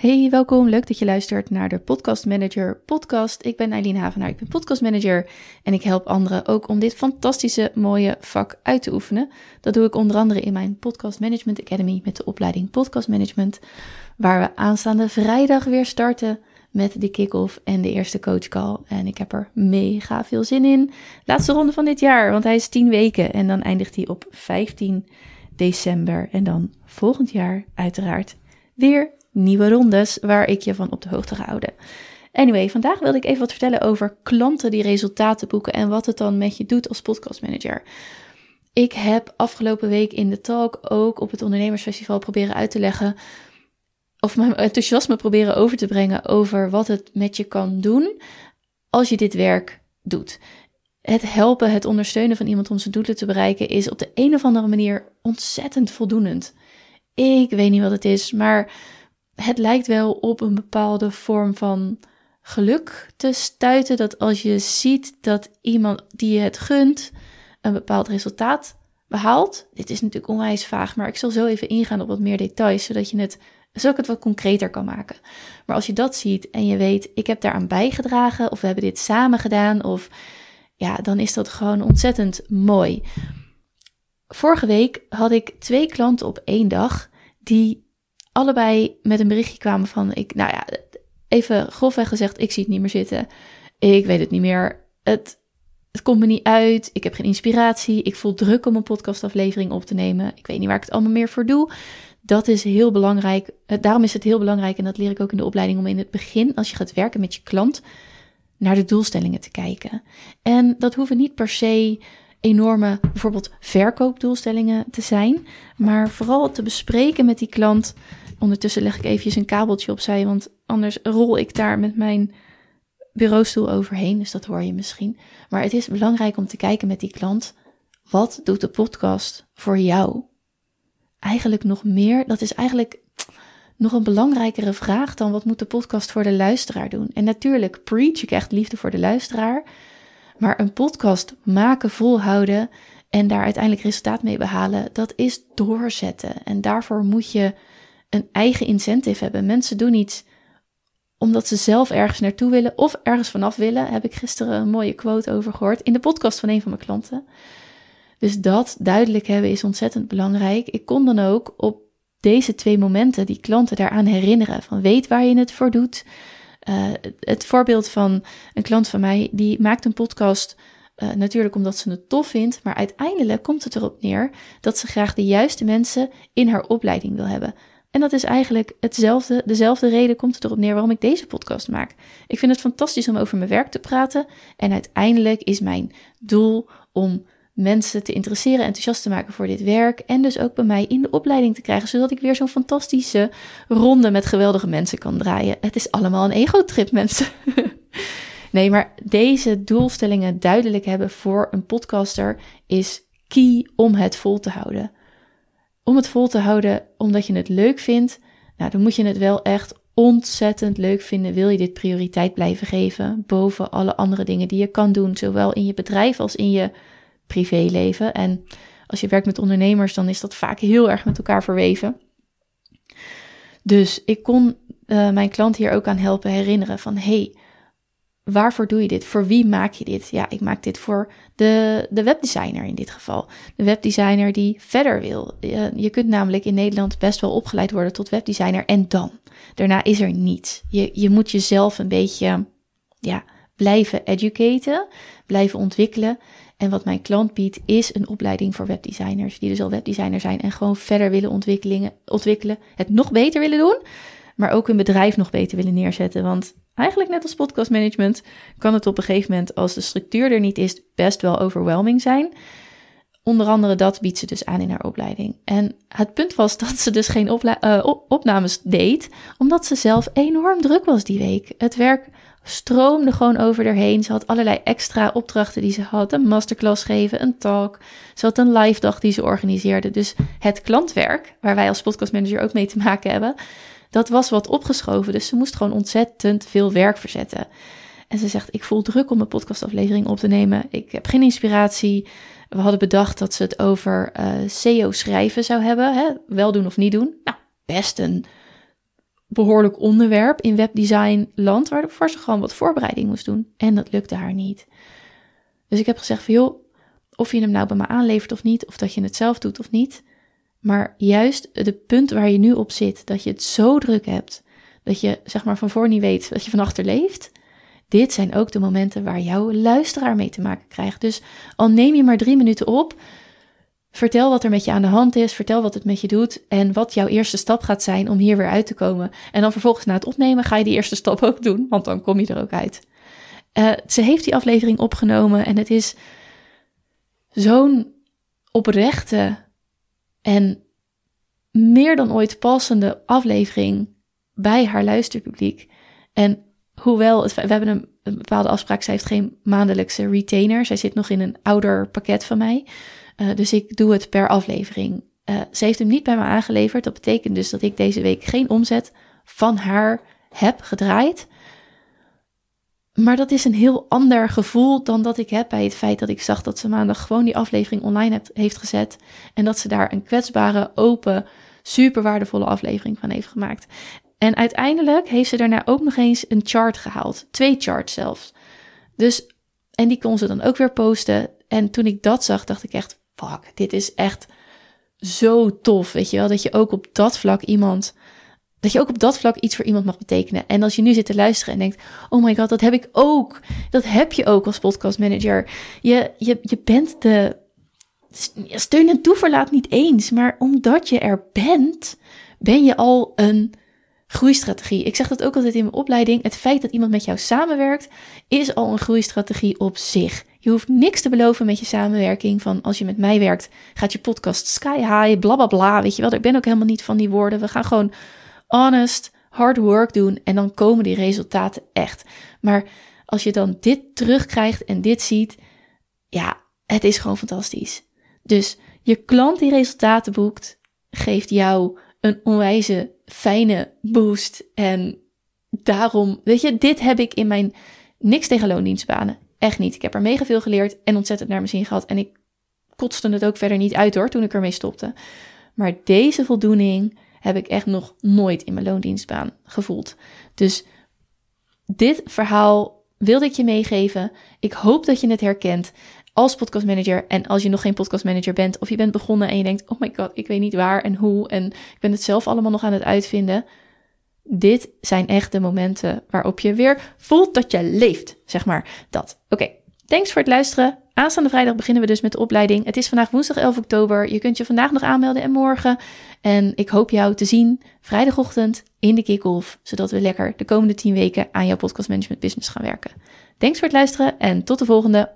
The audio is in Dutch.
Hey, welkom. Leuk dat je luistert naar de Podcast Manager podcast. Ik ben Eileen Havenaar, ik ben podcast manager en ik help anderen ook om dit fantastische mooie vak uit te oefenen. Dat doe ik onder andere in mijn Podcast Management Academy met de opleiding Podcast Management, waar we aanstaande vrijdag weer starten met de kick-off en de eerste coachcall. En ik heb er mega veel zin in. Laatste ronde van dit jaar, want hij is 10 weken en dan eindigt hij op 15 december. En dan volgend jaar uiteraard weer nieuwe rondes waar ik je van op de hoogte ga houden. Anyway, vandaag wilde ik even wat vertellen over klanten die resultaten boeken en wat het dan met je doet als podcastmanager. Ik heb afgelopen week in de talk ook op het ondernemersfestival proberen uit te leggen of mijn enthousiasme proberen over te brengen over wat het met je kan doen als je dit werk doet. Het helpen, het ondersteunen van iemand om zijn doelen te bereiken is op de een of andere manier ontzettend voldoenend. Ik weet niet wat het is, maar het lijkt wel op een bepaalde vorm van geluk te stuiten. Dat als je ziet dat iemand die je het gunt een bepaald resultaat behaalt. Dit is natuurlijk onwijs vaag, maar ik zal zo even ingaan op wat meer details, zodat je het, zodat ik het wat concreter kan maken. Maar als je dat ziet en je weet, ik heb daaraan bijgedragen, of we hebben dit samen gedaan, of ja, dan is dat gewoon ontzettend mooi. Vorige week had ik twee klanten op één dag die allebei met een berichtje kwamen van, ik, nou ja, even grofweg gezegd, ik zie het niet meer zitten. Ik weet het niet meer. Het, het komt me niet uit. Ik heb geen inspiratie. Ik voel druk om een podcastaflevering op te nemen. Ik weet niet waar ik het allemaal meer voor doe. Dat is heel belangrijk. Daarom is het heel belangrijk, en dat leer ik ook in de opleiding, om in het begin, als je gaat werken met je klant, naar de doelstellingen te kijken. En dat hoeven niet per se enorme, bijvoorbeeld verkoopdoelstellingen te zijn, maar vooral te bespreken met die klant Ondertussen leg ik eventjes een kabeltje opzij, want anders rol ik daar met mijn bureaustoel overheen. Dus dat hoor je misschien. Maar het is belangrijk om te kijken met die klant. Wat doet de podcast voor jou? Eigenlijk nog meer. Dat is eigenlijk nog een belangrijkere vraag dan wat moet de podcast voor de luisteraar doen. En natuurlijk preach ik echt liefde voor de luisteraar. Maar een podcast maken, volhouden en daar uiteindelijk resultaat mee behalen, dat is doorzetten. En daarvoor moet je een eigen incentive hebben. Mensen doen iets omdat ze zelf ergens naartoe willen of ergens vanaf willen. Heb ik gisteren een mooie quote over gehoord in de podcast van een van mijn klanten. Dus dat duidelijk hebben is ontzettend belangrijk. Ik kon dan ook op deze twee momenten die klanten daaraan herinneren. Van weet waar je het voor doet. Uh, het voorbeeld van een klant van mij, die maakt een podcast uh, natuurlijk omdat ze het tof vindt, maar uiteindelijk komt het erop neer dat ze graag de juiste mensen in haar opleiding wil hebben. En dat is eigenlijk hetzelfde, dezelfde reden komt het erop neer waarom ik deze podcast maak. Ik vind het fantastisch om over mijn werk te praten. En uiteindelijk is mijn doel om mensen te interesseren, enthousiast te maken voor dit werk. En dus ook bij mij in de opleiding te krijgen, zodat ik weer zo'n fantastische ronde met geweldige mensen kan draaien. Het is allemaal een ego-trip, mensen. nee, maar deze doelstellingen duidelijk hebben voor een podcaster is key om het vol te houden om het vol te houden omdat je het leuk vindt, nou, dan moet je het wel echt ontzettend leuk vinden. Wil je dit prioriteit blijven geven boven alle andere dingen die je kan doen, zowel in je bedrijf als in je privéleven. En als je werkt met ondernemers, dan is dat vaak heel erg met elkaar verweven. Dus ik kon uh, mijn klant hier ook aan helpen herinneren van hey, waarvoor doe je dit? Voor wie maak je dit? Ja, ik maak dit voor de, de webdesigner in dit geval. De webdesigner die verder wil. Je, je kunt namelijk in Nederland best wel opgeleid worden tot webdesigner en dan. Daarna is er niets. Je, je moet jezelf een beetje ja, blijven educaten, blijven ontwikkelen. En wat mijn klant biedt, is een opleiding voor webdesigners. Die dus al webdesigner zijn en gewoon verder willen ontwikkelen. Het nog beter willen doen, maar ook hun bedrijf nog beter willen neerzetten. Want Eigenlijk net als podcastmanagement kan het op een gegeven moment, als de structuur er niet is, best wel overwhelming zijn. Onder andere dat biedt ze dus aan in haar opleiding. En het punt was dat ze dus geen uh, opnames deed, omdat ze zelf enorm druk was die week. Het werk stroomde gewoon over erheen. Ze had allerlei extra opdrachten die ze had. Een masterclass geven, een talk. Ze had een live dag die ze organiseerde. Dus het klantwerk, waar wij als podcastmanager ook mee te maken hebben, dat was wat opgeschoven. Dus ze moest gewoon ontzettend veel werk verzetten. En ze zegt: Ik voel druk om een podcastaflevering op te nemen. Ik heb geen inspiratie. We hadden bedacht dat ze het over uh, SEO schrijven zou hebben. Hè? Wel doen of niet doen. Nou, best een behoorlijk onderwerp in webdesign land, waarvoor ze gewoon wat voorbereiding moest doen. En dat lukte haar niet. Dus ik heb gezegd van joh, of je hem nou bij me aanlevert of niet, of dat je het zelf doet of niet. Maar juist de punt waar je nu op zit, dat je het zo druk hebt, dat je zeg maar van voor niet weet dat je van achter leeft. Dit zijn ook de momenten waar jouw luisteraar mee te maken krijgt. Dus al neem je maar drie minuten op, vertel wat er met je aan de hand is, vertel wat het met je doet en wat jouw eerste stap gaat zijn om hier weer uit te komen. En dan vervolgens na het opnemen ga je die eerste stap ook doen, want dan kom je er ook uit. Uh, ze heeft die aflevering opgenomen en het is zo'n oprechte en meer dan ooit passende aflevering bij haar luisterpubliek. En hoewel we hebben een, bepaalde afspraak, zij heeft geen maandelijkse retainer. Zij zit nog in een ouder pakket van mij. Uh, dus ik doe het per aflevering. Uh, ze heeft hem niet bij me aangeleverd. Dat betekent dus dat ik deze week geen omzet van haar heb gedraaid. Maar dat is een heel ander gevoel dan dat ik heb bij het feit dat ik zag dat ze maandag gewoon die aflevering online heeft gezet. En dat ze daar een kwetsbare, open, super waardevolle aflevering van heeft gemaakt. En uiteindelijk heeft ze daarna ook nog eens een chart gehaald. Twee charts zelfs. Dus, en die kon ze dan ook weer posten. En toen ik dat zag, dacht ik echt, fuck, dit is echt zo tof. Weet je wel, dat je ook op dat vlak iemand dat je ook op dat vlak iets voor iemand mag betekenen. En als je nu zit te luisteren en denkt: Oh my god, dat heb ik ook. Dat heb je ook als podcastmanager. Je, je, je bent de steun en toeverlaat niet eens. Maar omdat je er bent, ben je al een groeistrategie. Ik zeg dat ook altijd in mijn opleiding. Het feit dat iemand met jou samenwerkt, is al een groeistrategie op zich. Je hoeft niks te beloven met je samenwerking. Van als je met mij werkt, gaat je podcast sky high, bla bla bla. Weet je wel, ik ben ook helemaal niet van die woorden. We gaan gewoon honest, hard work doen en dan komen die resultaten echt. Maar als je dan dit terugkrijgt en dit ziet, ja, het is gewoon fantastisch. Dus je klant die resultaten boekt, geeft jou een onwijze fijne boost. En daarom, weet je, dit heb ik in mijn niks tegen loondienstbanen. Echt niet. Ik heb er mega veel geleerd en ontzettend naar mijn zin gehad. En ik kotste het ook verder niet uit hoor, toen ik ermee stopte. Maar deze voldoening, heb ik echt nog nooit in mijn loondienstbaan gevoeld. Dus dit verhaal wilde ik je meegeven. Ik hoop dat je het herkent als podcastmanager. En als je nog geen podcastmanager bent of je bent begonnen en je denkt: oh my god, ik weet niet waar en hoe. En ik ben het zelf allemaal nog aan het uitvinden. Dit zijn echt de momenten waarop je weer voelt dat je leeft, zeg maar. Dat. Oké, thanks voor het luisteren. Aanstaande vrijdag beginnen we dus met de opleiding. Het is vandaag woensdag 11 oktober. Je kunt je vandaag nog aanmelden en morgen. En ik hoop jou te zien vrijdagochtend in de kick-off, zodat we lekker de komende 10 weken aan jouw podcast management business gaan werken. Thanks voor het luisteren en tot de volgende.